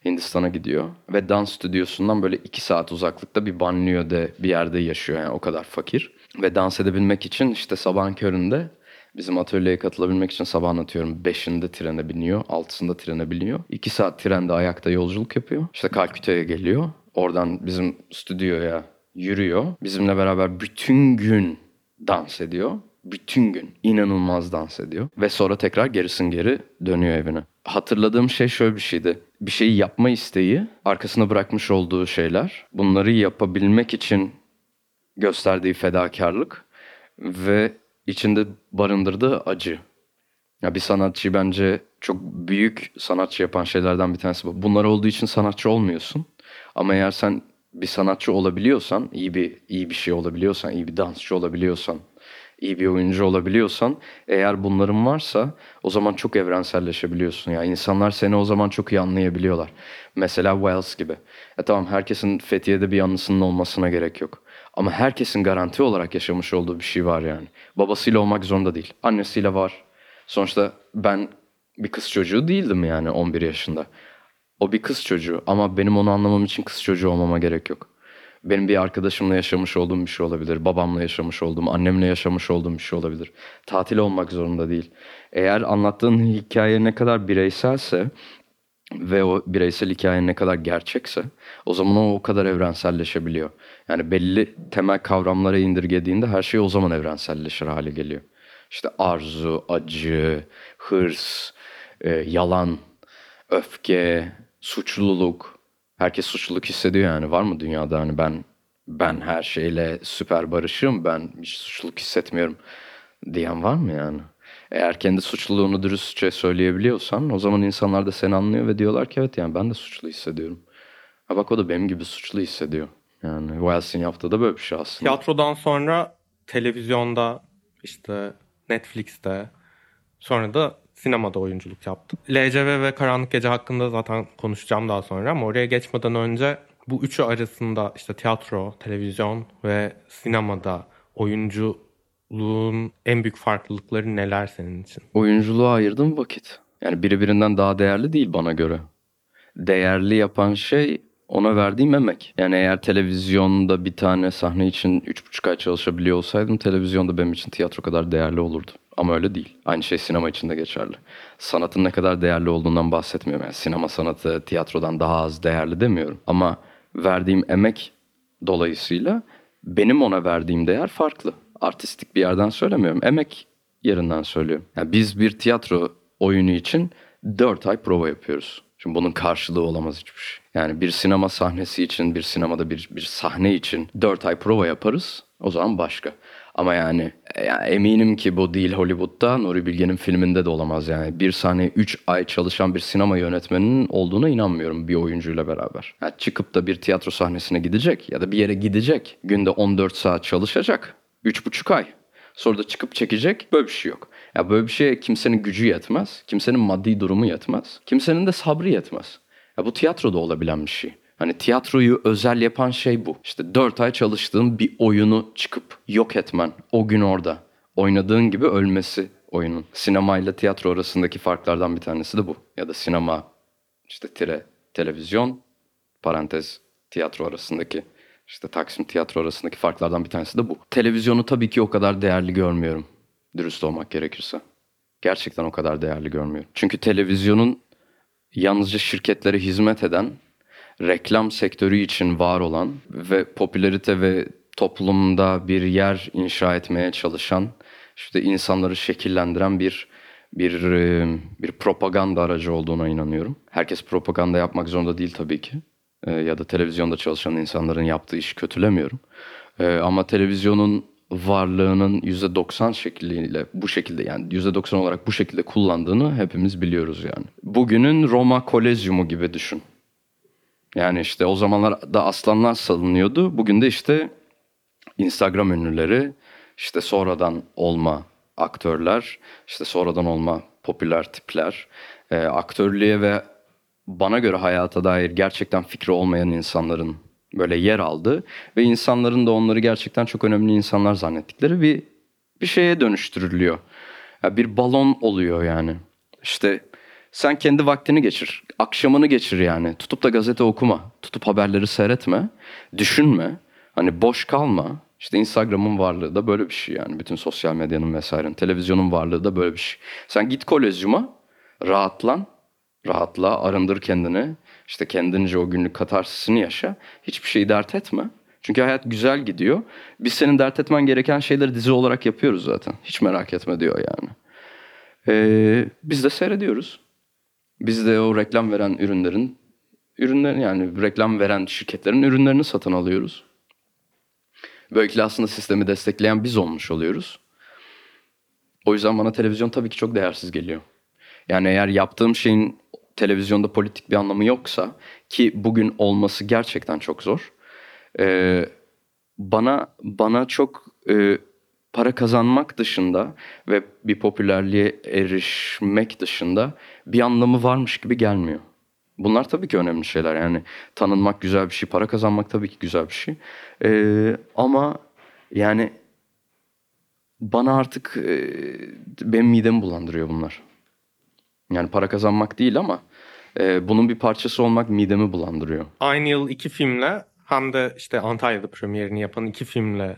Hindistan'a gidiyor ve dans stüdyosundan böyle iki saat uzaklıkta bir banliyöde bir yerde yaşıyor yani o kadar fakir. Ve dans edebilmek için işte sabahın köründe bizim atölyeye katılabilmek için sabahın atıyorum 5'inde trene biniyor, 6'sında trene biniyor. 2 saat trende ayakta yolculuk yapıyor. İşte Kalküta'ya geliyor. Oradan bizim stüdyoya yürüyor. Bizimle beraber bütün gün dans ediyor. Bütün gün inanılmaz dans ediyor. Ve sonra tekrar gerisin geri dönüyor evine. Hatırladığım şey şöyle bir şeydi. Bir şeyi yapma isteği, arkasına bırakmış olduğu şeyler. Bunları yapabilmek için gösterdiği fedakarlık ve içinde barındırdığı acı. Ya bir sanatçı bence çok büyük sanatçı yapan şeylerden bir tanesi bu. Bunlar olduğu için sanatçı olmuyorsun. Ama eğer sen bir sanatçı olabiliyorsan, iyi bir iyi bir şey olabiliyorsan, iyi bir dansçı olabiliyorsan, iyi bir oyuncu olabiliyorsan, eğer bunların varsa o zaman çok evrenselleşebiliyorsun. Ya insanlar seni o zaman çok iyi anlayabiliyorlar. Mesela Wells gibi. E tamam herkesin Fethiye'de bir anısının olmasına gerek yok. Ama herkesin garanti olarak yaşamış olduğu bir şey var yani. Babasıyla olmak zorunda değil. Annesiyle var. Sonuçta ben bir kız çocuğu değildim yani 11 yaşında. O bir kız çocuğu ama benim onu anlamam için kız çocuğu olmama gerek yok. Benim bir arkadaşımla yaşamış olduğum bir şey olabilir. Babamla yaşamış olduğum, annemle yaşamış olduğum bir şey olabilir. Tatil olmak zorunda değil. Eğer anlattığın hikaye ne kadar bireyselse ve o bireysel hikaye ne kadar gerçekse o zaman o o kadar evrenselleşebiliyor. Yani belli temel kavramlara indirgediğinde her şey o zaman evrenselleşir hale geliyor. İşte arzu, acı, hırs, e, yalan, öfke, suçluluk. Herkes suçluluk hissediyor yani. Var mı dünyada hani ben ben her şeyle süper barışım, ben hiç suçluluk hissetmiyorum diyen var mı yani? Eğer kendi suçluluğunu dürüstçe söyleyebiliyorsan o zaman insanlar da seni anlıyor ve diyorlar ki evet yani ben de suçlu hissediyorum. Ha bak o da benim gibi suçlu hissediyor. Yani Wells'in yaptığı da böyle bir şey aslında. Tiyatrodan sonra televizyonda, işte Netflix'te, sonra da sinemada oyunculuk yaptım. LCV ve Karanlık Gece hakkında zaten konuşacağım daha sonra ama oraya geçmeden önce bu üçü arasında işte tiyatro, televizyon ve sinemada oyunculuğun en büyük farklılıkları neler senin için? Oyunculuğa ayırdım vakit. Yani biri birinden daha değerli değil bana göre. Değerli yapan şey ona verdiğim emek. Yani eğer televizyonda bir tane sahne için 3,5 ay çalışabiliyor olsaydım televizyonda benim için tiyatro kadar değerli olurdu. Ama öyle değil. Aynı şey sinema için de geçerli. Sanatın ne kadar değerli olduğundan bahsetmiyorum. Yani sinema sanatı tiyatrodan daha az değerli demiyorum. Ama verdiğim emek dolayısıyla benim ona verdiğim değer farklı. Artistik bir yerden söylemiyorum. Emek yerinden söylüyorum. Yani biz bir tiyatro oyunu için 4 ay prova yapıyoruz. Şimdi bunun karşılığı olamaz hiçbir şey. Yani bir sinema sahnesi için, bir sinemada bir, bir sahne için 4 ay prova yaparız. O zaman başka. Ama yani, yani eminim ki bu değil Hollywood'da Nuri Bilge'nin filminde de olamaz yani. Bir sahne 3 ay çalışan bir sinema yönetmeninin olduğuna inanmıyorum bir oyuncuyla beraber. Yani çıkıp da bir tiyatro sahnesine gidecek ya da bir yere gidecek. Günde 14 saat çalışacak. 3,5 ay. Sonra da çıkıp çekecek. Böyle bir şey yok. Ya böyle bir şey kimsenin gücü yetmez. Kimsenin maddi durumu yetmez. Kimsenin de sabrı yetmez. Ya bu tiyatroda olabilen bir şey. Hani tiyatroyu özel yapan şey bu. İşte 4 ay çalıştığın bir oyunu çıkıp yok etmen. O gün orada. Oynadığın gibi ölmesi oyunun. Sinema ile tiyatro arasındaki farklardan bir tanesi de bu. Ya da sinema işte tire televizyon parantez tiyatro arasındaki işte Taksim tiyatro arasındaki farklardan bir tanesi de bu. Televizyonu tabii ki o kadar değerli görmüyorum. Dürüst olmak gerekirse. Gerçekten o kadar değerli görmüyorum. Çünkü televizyonun yalnızca şirketlere hizmet eden, reklam sektörü için var olan ve popülerite ve toplumda bir yer inşa etmeye çalışan, işte insanları şekillendiren bir bir e, bir propaganda aracı olduğuna inanıyorum. Herkes propaganda yapmak zorunda değil tabii ki. E, ya da televizyonda çalışan insanların yaptığı işi kötülemiyorum. E, ama televizyonun varlığının %90 şekliyle bu şekilde yani %90 olarak bu şekilde kullandığını hepimiz biliyoruz yani. Bugünün Roma Kolezyumu gibi düşün. Yani işte o zamanlar da aslanlar salınıyordu. Bugün de işte Instagram ünlüleri, işte sonradan olma aktörler, işte sonradan olma popüler tipler, e, aktörlüğe ve bana göre hayata dair gerçekten fikri olmayan insanların böyle yer aldı ve insanların da onları gerçekten çok önemli insanlar zannettikleri bir bir şeye dönüştürülüyor. Ya bir balon oluyor yani. İşte sen kendi vaktini geçir. Akşamını geçir yani. Tutup da gazete okuma. Tutup haberleri seyretme. Düşünme. Hani boş kalma. İşte Instagram'ın varlığı da böyle bir şey yani. Bütün sosyal medyanın vesairenin. Televizyonun varlığı da böyle bir şey. Sen git kolezyuma. Rahatlan. Rahatla. Arındır kendini. İşte kendince o günlük katarsisini yaşa. Hiçbir şeyi dert etme. Çünkü hayat güzel gidiyor. Biz senin dert etmen gereken şeyleri dizi olarak yapıyoruz zaten. Hiç merak etme diyor yani. Ee, biz de seyrediyoruz. Biz de o reklam veren ürünlerin ürünlerin yani reklam veren şirketlerin ürünlerini satın alıyoruz. Böylelikle aslında sistemi destekleyen biz olmuş oluyoruz. O yüzden bana televizyon tabii ki çok değersiz geliyor. Yani eğer yaptığım şeyin televizyonda politik bir anlamı yoksa ki bugün olması gerçekten çok zor. Ee, bana bana çok e, para kazanmak dışında ve bir popülerliğe erişmek dışında bir anlamı varmış gibi gelmiyor. Bunlar tabii ki önemli şeyler yani tanınmak güzel bir şey, para kazanmak tabii ki güzel bir şey. Ee, ama yani bana artık e, benim midemi bulandırıyor bunlar. Yani para kazanmak değil ama e, bunun bir parçası olmak midemi bulandırıyor. Aynı yıl iki filmle hem de işte Antalya'da premierini yapan iki filmle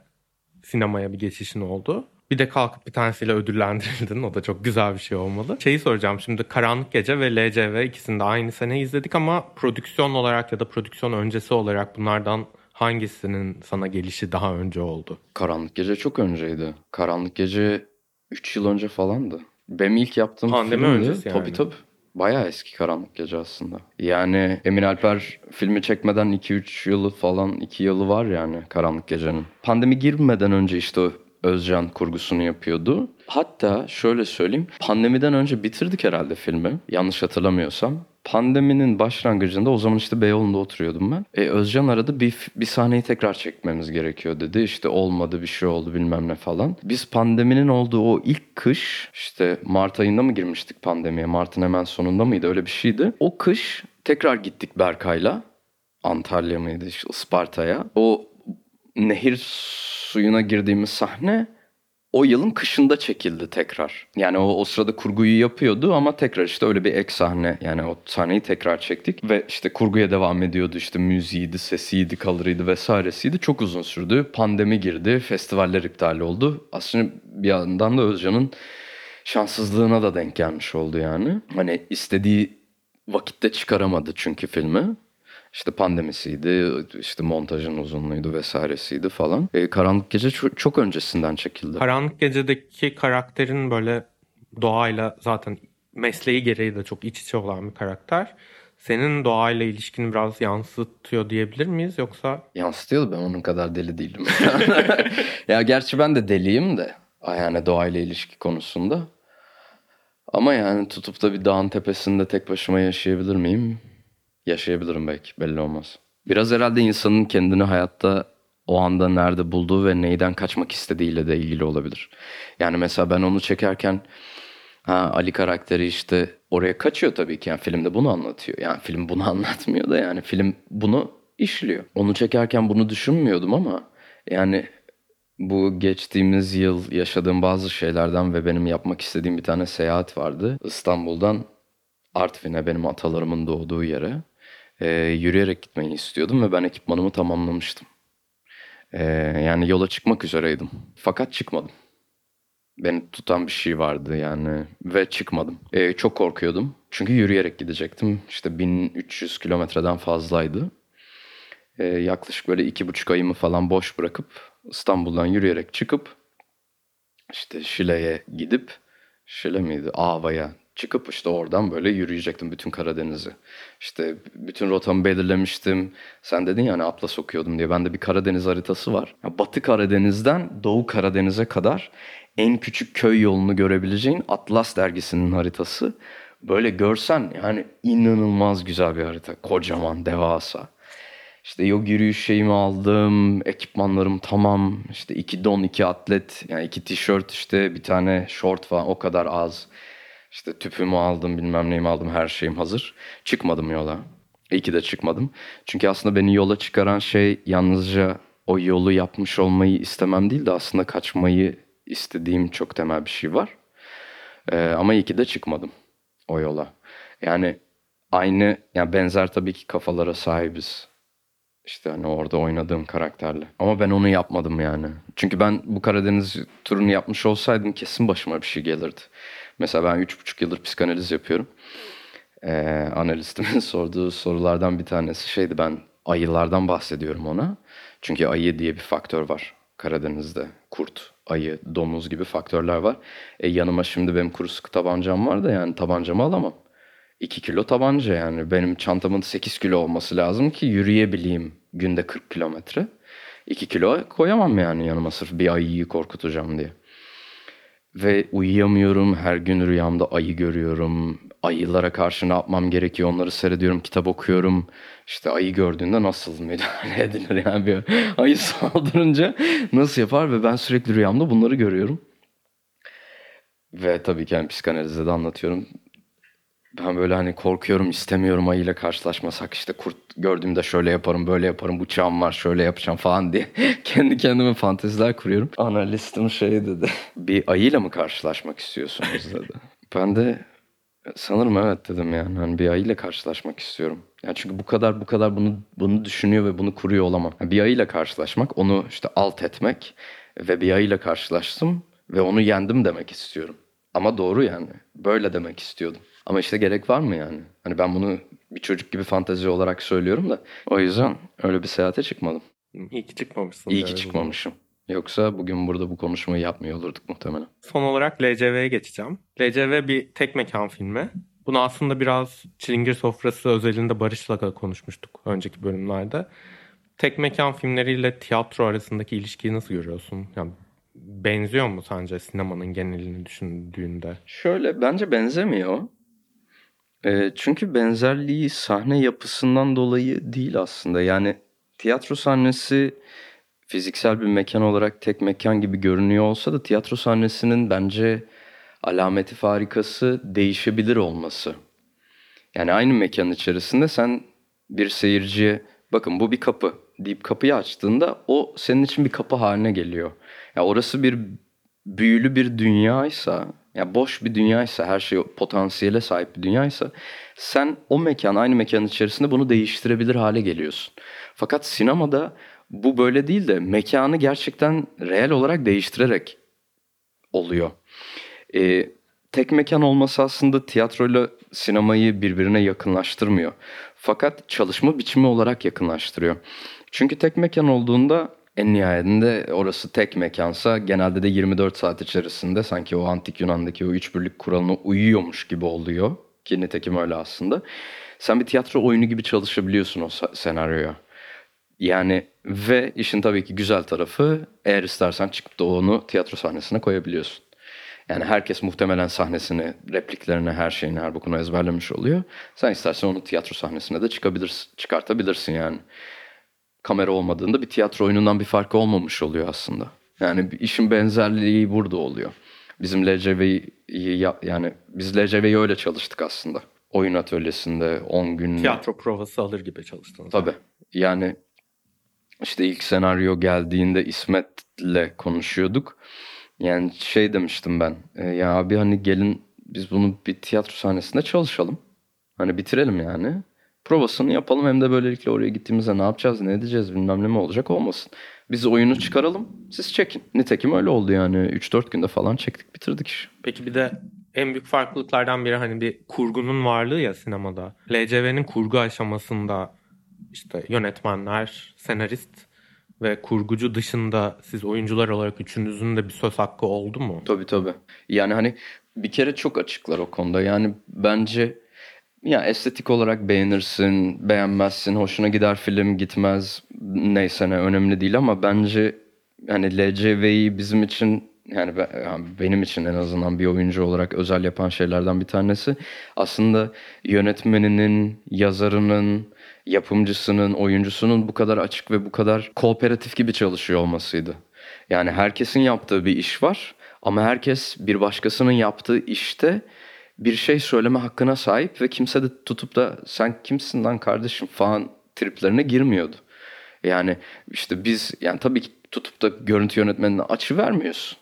sinemaya bir geçişin oldu. Bir de kalkıp bir tanesiyle ödüllendirildin. O da çok güzel bir şey olmalı. Şeyi soracağım şimdi Karanlık Gece ve LCV ikisini de aynı sene izledik ama prodüksiyon olarak ya da prodüksiyon öncesi olarak bunlardan hangisinin sana gelişi daha önce oldu? Karanlık Gece çok önceydi. Karanlık Gece 3 yıl önce falandı. Benim ilk yaptığım Pandemi filmdi. öncesi yani. Tabii tabii. Bayağı eski Karanlık Gece aslında. Yani Emin Alper filmi çekmeden 2-3 yılı falan 2 yılı var yani Karanlık Gece'nin. Pandemi girmeden önce işte o Özcan kurgusunu yapıyordu. Hatta şöyle söyleyeyim. Pandemiden önce bitirdik herhalde filmi. Yanlış hatırlamıyorsam. Pandeminin başlangıcında o zaman işte Beyoğlu'nda oturuyordum ben. E, Özcan aradı bir, bir sahneyi tekrar çekmemiz gerekiyor dedi. İşte olmadı bir şey oldu bilmem ne falan. Biz pandeminin olduğu o ilk kış işte Mart ayında mı girmiştik pandemiye? Mart'ın hemen sonunda mıydı öyle bir şeydi. O kış tekrar gittik Berkay'la. Antalya mıydı işte Isparta'ya. O nehir suyuna girdiğimiz sahne o yılın kışında çekildi tekrar. Yani o, o sırada kurguyu yapıyordu ama tekrar işte öyle bir ek sahne yani o sahneyi tekrar çektik ve işte kurguya devam ediyordu işte müziğiydi, sesiydi, kalırıydı vesairesiydi. Çok uzun sürdü. Pandemi girdi, festivaller iptal oldu. Aslında bir yandan da Özcan'ın şanssızlığına da denk gelmiş oldu yani. Hani istediği vakitte çıkaramadı çünkü filmi. İşte pandemisiydi, işte montajın uzunluğuydu vesairesiydi falan. E, Karanlık Gece çok, çok öncesinden çekildi. Karanlık Gece'deki karakterin böyle doğayla zaten mesleği gereği de çok iç içe olan bir karakter. Senin doğayla ilişkini biraz yansıtıyor diyebilir miyiz yoksa? Yansıtıyordu ben onun kadar deli değilim. [LAUGHS] ya gerçi ben de deliyim de yani doğayla ilişki konusunda. Ama yani tutup da bir dağın tepesinde tek başıma yaşayabilir miyim? Yaşayabilirim belki belli olmaz. Biraz herhalde insanın kendini hayatta o anda nerede bulduğu ve neyden kaçmak istediğiyle de ilgili olabilir. Yani mesela ben onu çekerken ha, Ali karakteri işte oraya kaçıyor tabii ki. Yani filmde bunu anlatıyor. Yani film bunu [LAUGHS] anlatmıyor da yani film bunu işliyor. Onu çekerken bunu düşünmüyordum ama yani bu geçtiğimiz yıl yaşadığım bazı şeylerden ve benim yapmak istediğim bir tane seyahat vardı. İstanbul'dan Artvin'e benim atalarımın doğduğu yere e, yürüyerek gitmeyi istiyordum ve ben ekipmanımı tamamlamıştım. E, yani yola çıkmak üzereydim. Fakat çıkmadım. Beni tutan bir şey vardı yani ve çıkmadım. E, çok korkuyordum. Çünkü yürüyerek gidecektim. İşte 1300 kilometreden fazlaydı. E, yaklaşık böyle iki buçuk ayımı falan boş bırakıp İstanbul'dan yürüyerek çıkıp işte Şile'ye gidip Şile miydi? Ava'ya çıkıp işte oradan böyle yürüyecektim bütün Karadeniz'i. İşte bütün rotamı belirlemiştim. Sen dedin ya hani Atlas okuyordum diye. Bende bir Karadeniz haritası var. Batı Karadeniz'den Doğu Karadeniz'e kadar en küçük köy yolunu görebileceğin Atlas dergisinin haritası. Böyle görsen yani inanılmaz güzel bir harita. Kocaman, devasa. İşte yok yürüyüş şeyimi aldım, ekipmanlarım tamam. İşte iki don, iki atlet, yani iki tişört işte bir tane short falan o kadar az. İşte tüpümü aldım, bilmem neyimi aldım, her şeyim hazır. Çıkmadım yola. İyi ki de çıkmadım. Çünkü aslında beni yola çıkaran şey yalnızca o yolu yapmış olmayı istemem değil de aslında kaçmayı istediğim çok temel bir şey var. Ee, ama iyi ki de çıkmadım o yola. Yani aynı, yani benzer tabii ki kafalara sahibiz. İşte hani orada oynadığım karakterle. Ama ben onu yapmadım yani. Çünkü ben bu Karadeniz turunu yapmış olsaydım kesin başıma bir şey gelirdi. Mesela ben üç buçuk yıldır psikanaliz yapıyorum. Ee, analistimin [LAUGHS] sorduğu sorulardan bir tanesi şeydi ben ayılardan bahsediyorum ona. Çünkü ayı diye bir faktör var Karadeniz'de. Kurt, ayı, domuz gibi faktörler var. E, yanıma şimdi benim kuru sıkı tabancam var da yani tabancamı alamam. 2 kilo tabanca yani. Benim çantamın 8 kilo olması lazım ki yürüyebileyim günde 40 kilometre. 2 kilo koyamam yani yanıma sırf bir ayıyı korkutacağım diye. Ve uyuyamıyorum. Her gün rüyamda ayı görüyorum. Ayılara karşı ne yapmam gerekiyor onları seyrediyorum. Kitap okuyorum. İşte ayı gördüğünde nasıl [LAUGHS] müdahale edilir yani bir ayı [LAUGHS] saldırınca nasıl yapar ve ben sürekli rüyamda bunları görüyorum. Ve tabii ki yani psikanalizde de anlatıyorum. Ben böyle hani korkuyorum, istemiyorum ayıyla karşılaşmasak işte kurt gördüğümde şöyle yaparım, böyle yaparım, bıçağım var, şöyle yapacağım falan diye [LAUGHS] kendi kendime fanteziler kuruyorum. Analistim şey dedi, [LAUGHS] bir ayıyla mı karşılaşmak istiyorsunuz dedi. [LAUGHS] Ben de sanırım evet dedim yani hani bir ayıyla karşılaşmak istiyorum. Yani çünkü bu kadar bu kadar bunu bunu düşünüyor ve bunu kuruyor olamam. Bir ayıyla karşılaşmak, onu işte alt etmek ve bir ayıyla karşılaştım ve onu yendim demek istiyorum. Ama doğru yani. Böyle demek istiyordum. Ama işte gerek var mı yani? Hani ben bunu bir çocuk gibi fantezi olarak söylüyorum da. O yüzden öyle bir seyahate çıkmadım. İyi ki çıkmamışsın. İyi ki çıkmamışım. Yoksa bugün burada bu konuşmayı yapmıyor olurduk muhtemelen. Son olarak LCV'ye geçeceğim. LCV bir tek mekan filmi. Bunu aslında biraz Çilingir Sofrası özelinde Barış'la da konuşmuştuk önceki bölümlerde. Tek mekan filmleriyle tiyatro arasındaki ilişkiyi nasıl görüyorsun? Yani benziyor mu sence sinemanın genelini düşündüğünde? Şöyle bence benzemiyor. E, çünkü benzerliği sahne yapısından dolayı değil aslında. Yani tiyatro sahnesi fiziksel bir mekan olarak tek mekan gibi görünüyor olsa da tiyatro sahnesinin bence alameti farikası değişebilir olması. Yani aynı mekanın içerisinde sen bir seyirciye bakın bu bir kapı deyip kapıyı açtığında o senin için bir kapı haline geliyor. Ya yani orası bir büyülü bir dünyaysa, ya boş bir dünyaysa, her şey potansiyele sahip bir dünyaysa sen o mekan, aynı mekanın içerisinde bunu değiştirebilir hale geliyorsun. Fakat sinemada bu böyle değil de mekanı gerçekten reel olarak değiştirerek oluyor. Ee, tek mekan olması aslında tiyatroyla sinemayı birbirine yakınlaştırmıyor. Fakat çalışma biçimi olarak yakınlaştırıyor. Çünkü tek mekan olduğunda en nihayetinde orası tek mekansa genelde de 24 saat içerisinde sanki o antik Yunan'daki o üç birlik kuralına uyuyormuş gibi oluyor. Ki nitekim öyle aslında. Sen bir tiyatro oyunu gibi çalışabiliyorsun o senaryoya. Yani ve işin tabii ki güzel tarafı eğer istersen çıkıp da onu tiyatro sahnesine koyabiliyorsun. Yani herkes muhtemelen sahnesini, repliklerini, her şeyini, her bokunu ezberlemiş oluyor. Sen istersen onu tiyatro sahnesine de çıkabilirsin, çıkartabilirsin yani. Kamera olmadığında bir tiyatro oyunundan bir farkı olmamış oluyor aslında. Yani işin benzerliği burada oluyor. Bizim LCV'yi yani biz LCV'yi öyle çalıştık aslında. Oyun atölyesinde 10 gün... Tiyatro provası alır gibi çalıştınız. Tabii. Yani işte ilk senaryo geldiğinde İsmet'le konuşuyorduk. Yani şey demiştim ben. E, ya abi hani gelin biz bunu bir tiyatro sahnesinde çalışalım. Hani bitirelim yani. Provasını yapalım hem de böylelikle oraya gittiğimizde ne yapacağız, ne edeceğiz bilmem ne mi olacak olmasın. Biz oyunu çıkaralım, siz çekin. Nitekim öyle oldu yani. 3-4 günde falan çektik, bitirdik iş. Peki bir de en büyük farklılıklardan biri hani bir kurgunun varlığı ya sinemada. LCV'nin kurgu aşamasında işte yönetmenler, senarist ve kurgucu dışında siz oyuncular olarak üçünüzün de bir söz hakkı oldu mu? Tabii tabii. Yani hani bir kere çok açıklar o konuda. Yani bence ya estetik olarak beğenirsin, beğenmezsin, hoşuna gider film gitmez neyse ne önemli değil ama bence yani LCV'yi bizim için yani, ben, yani benim için en azından bir oyuncu olarak özel yapan şeylerden bir tanesi aslında yönetmeninin, yazarının, yapımcısının, oyuncusunun bu kadar açık ve bu kadar kooperatif gibi çalışıyor olmasıydı. Yani herkesin yaptığı bir iş var ama herkes bir başkasının yaptığı işte bir şey söyleme hakkına sahip ve kimse de tutup da sen kimsin lan kardeşim falan triplerine girmiyordu. Yani işte biz yani tabii ki tutup da görüntü yönetmenine açı vermiyorsun.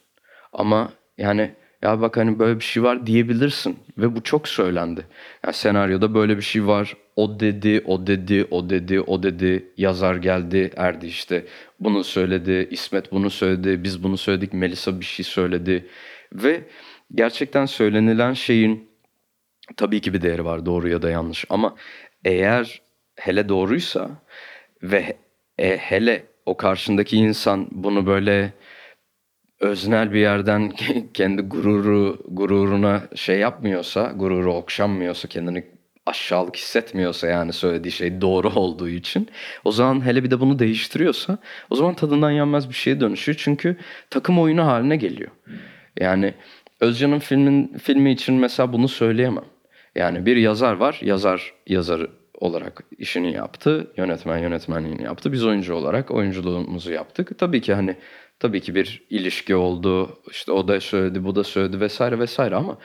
Ama yani ya bak hani böyle bir şey var diyebilirsin ve bu çok söylendi. Yani senaryoda böyle bir şey var. O dedi, o dedi, o dedi, o dedi. Yazar geldi, erdi işte. Bunu söyledi, İsmet bunu söyledi, biz bunu söyledik, Melisa bir şey söyledi. Ve gerçekten söylenilen şeyin tabii ki bir değeri var doğru ya da yanlış ama eğer hele doğruysa ve e, hele o karşındaki insan bunu böyle öznel bir yerden [LAUGHS] kendi gururu gururuna şey yapmıyorsa, gururu okşanmıyorsa, kendini aşağılık hissetmiyorsa yani söylediği şey doğru olduğu için o zaman hele bir de bunu değiştiriyorsa o zaman tadından yenmez bir şeye dönüşüyor. Çünkü takım oyunu haline geliyor. Yani Özcan'ın filmin filmi için mesela bunu söyleyemem. Yani bir yazar var. Yazar yazarı olarak işini yaptı. Yönetmen yönetmenliğini yaptı. Biz oyuncu olarak oyunculuğumuzu yaptık. Tabii ki hani tabii ki bir ilişki oldu. İşte o da söyledi, bu da söyledi vesaire vesaire ama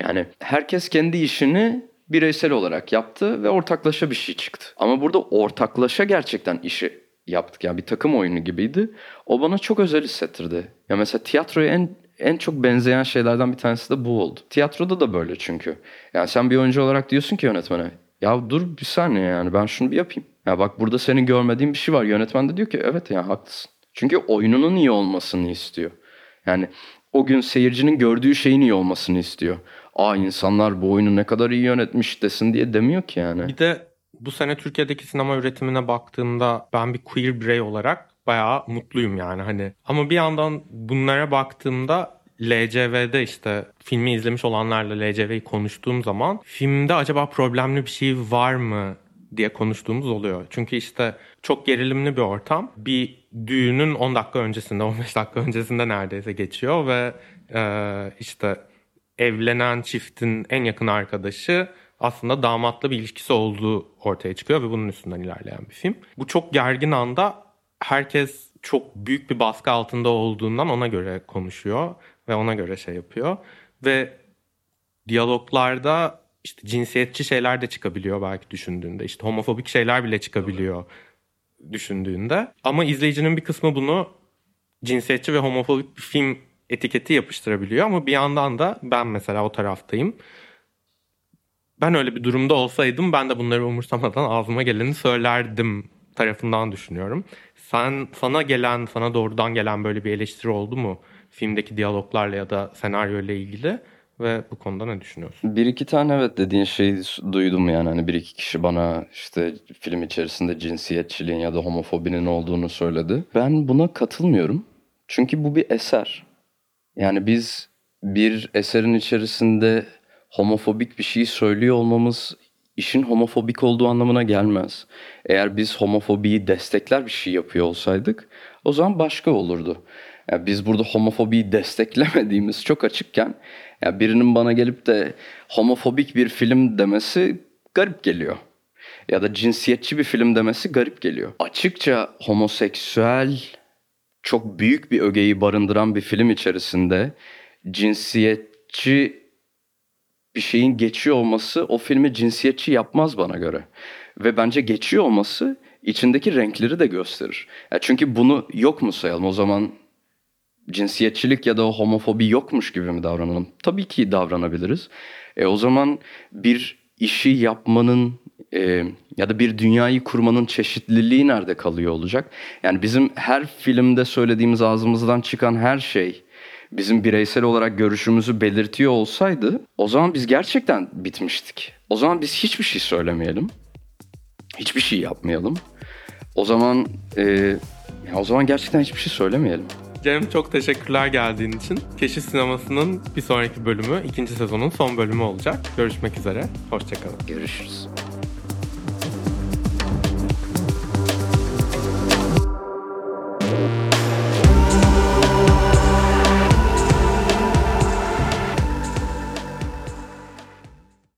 yani herkes kendi işini bireysel olarak yaptı ve ortaklaşa bir şey çıktı. Ama burada ortaklaşa gerçekten işi yaptık. Yani bir takım oyunu gibiydi. O bana çok özel hissettirdi. Ya mesela tiyatroya en en çok benzeyen şeylerden bir tanesi de bu oldu. Tiyatroda da böyle çünkü. Yani sen bir oyuncu olarak diyorsun ki yönetmene ya dur bir saniye yani ben şunu bir yapayım. Ya bak burada senin görmediğin bir şey var. Yönetmen de diyor ki evet ya haklısın. Çünkü oyununun iyi olmasını istiyor. Yani o gün seyircinin gördüğü şeyin iyi olmasını istiyor. Aa insanlar bu oyunu ne kadar iyi yönetmiş desin diye demiyor ki yani. Bir de bu sene Türkiye'deki sinema üretimine baktığımda ben bir queer birey olarak bayağı mutluyum yani hani. Ama bir yandan bunlara baktığımda LCV'de işte filmi izlemiş olanlarla LCV'yi konuştuğum zaman filmde acaba problemli bir şey var mı diye konuştuğumuz oluyor. Çünkü işte çok gerilimli bir ortam. Bir düğünün 10 dakika öncesinde, 15 dakika öncesinde neredeyse geçiyor ve e, işte evlenen çiftin en yakın arkadaşı aslında damatla bir ilişkisi olduğu ortaya çıkıyor ve bunun üstünden ilerleyen bir film. Bu çok gergin anda herkes çok büyük bir baskı altında olduğundan ona göre konuşuyor ve ona göre şey yapıyor. Ve diyaloglarda işte cinsiyetçi şeyler de çıkabiliyor belki düşündüğünde. İşte homofobik şeyler bile çıkabiliyor düşündüğünde. Ama izleyicinin bir kısmı bunu cinsiyetçi ve homofobik bir film etiketi yapıştırabiliyor ama bir yandan da ben mesela o taraftayım. Ben öyle bir durumda olsaydım ben de bunları umursamadan ağzıma geleni söylerdim tarafından düşünüyorum. Sen sana gelen, sana doğrudan gelen böyle bir eleştiri oldu mu filmdeki diyaloglarla ya da senaryo ile ilgili ve bu konuda ne düşünüyorsun? Bir iki tane evet dediğin şeyi duydum yani hani bir iki kişi bana işte film içerisinde cinsiyetçiliğin ya da homofobinin olduğunu söyledi. Ben buna katılmıyorum. Çünkü bu bir eser. Yani biz bir eserin içerisinde homofobik bir şey söylüyor olmamız işin homofobik olduğu anlamına gelmez. Eğer biz homofobiyi destekler bir şey yapıyor olsaydık o zaman başka olurdu. Yani biz burada homofobiyi desteklemediğimiz çok açıkken yani birinin bana gelip de homofobik bir film demesi garip geliyor. Ya da cinsiyetçi bir film demesi garip geliyor. Açıkça homoseksüel çok büyük bir ögeyi barındıran bir film içerisinde cinsiyetçi bir şeyin geçiyor olması o filmi cinsiyetçi yapmaz bana göre. Ve bence geçiyor olması içindeki renkleri de gösterir. Ya çünkü bunu yok mu sayalım o zaman cinsiyetçilik ya da homofobi yokmuş gibi mi davranalım? Tabii ki davranabiliriz. E o zaman bir işi yapmanın e, ya da bir dünyayı kurmanın çeşitliliği nerede kalıyor olacak? Yani bizim her filmde söylediğimiz ağzımızdan çıkan her şey bizim bireysel olarak görüşümüzü belirtiyor olsaydı o zaman biz gerçekten bitmiştik. O zaman biz hiçbir şey söylemeyelim. Hiçbir şey yapmayalım. O zaman e, o zaman gerçekten hiçbir şey söylemeyelim. Cem çok teşekkürler geldiğin için. Keşif Sineması'nın bir sonraki bölümü, ikinci sezonun son bölümü olacak. Görüşmek üzere. Hoşçakalın. Görüşürüz.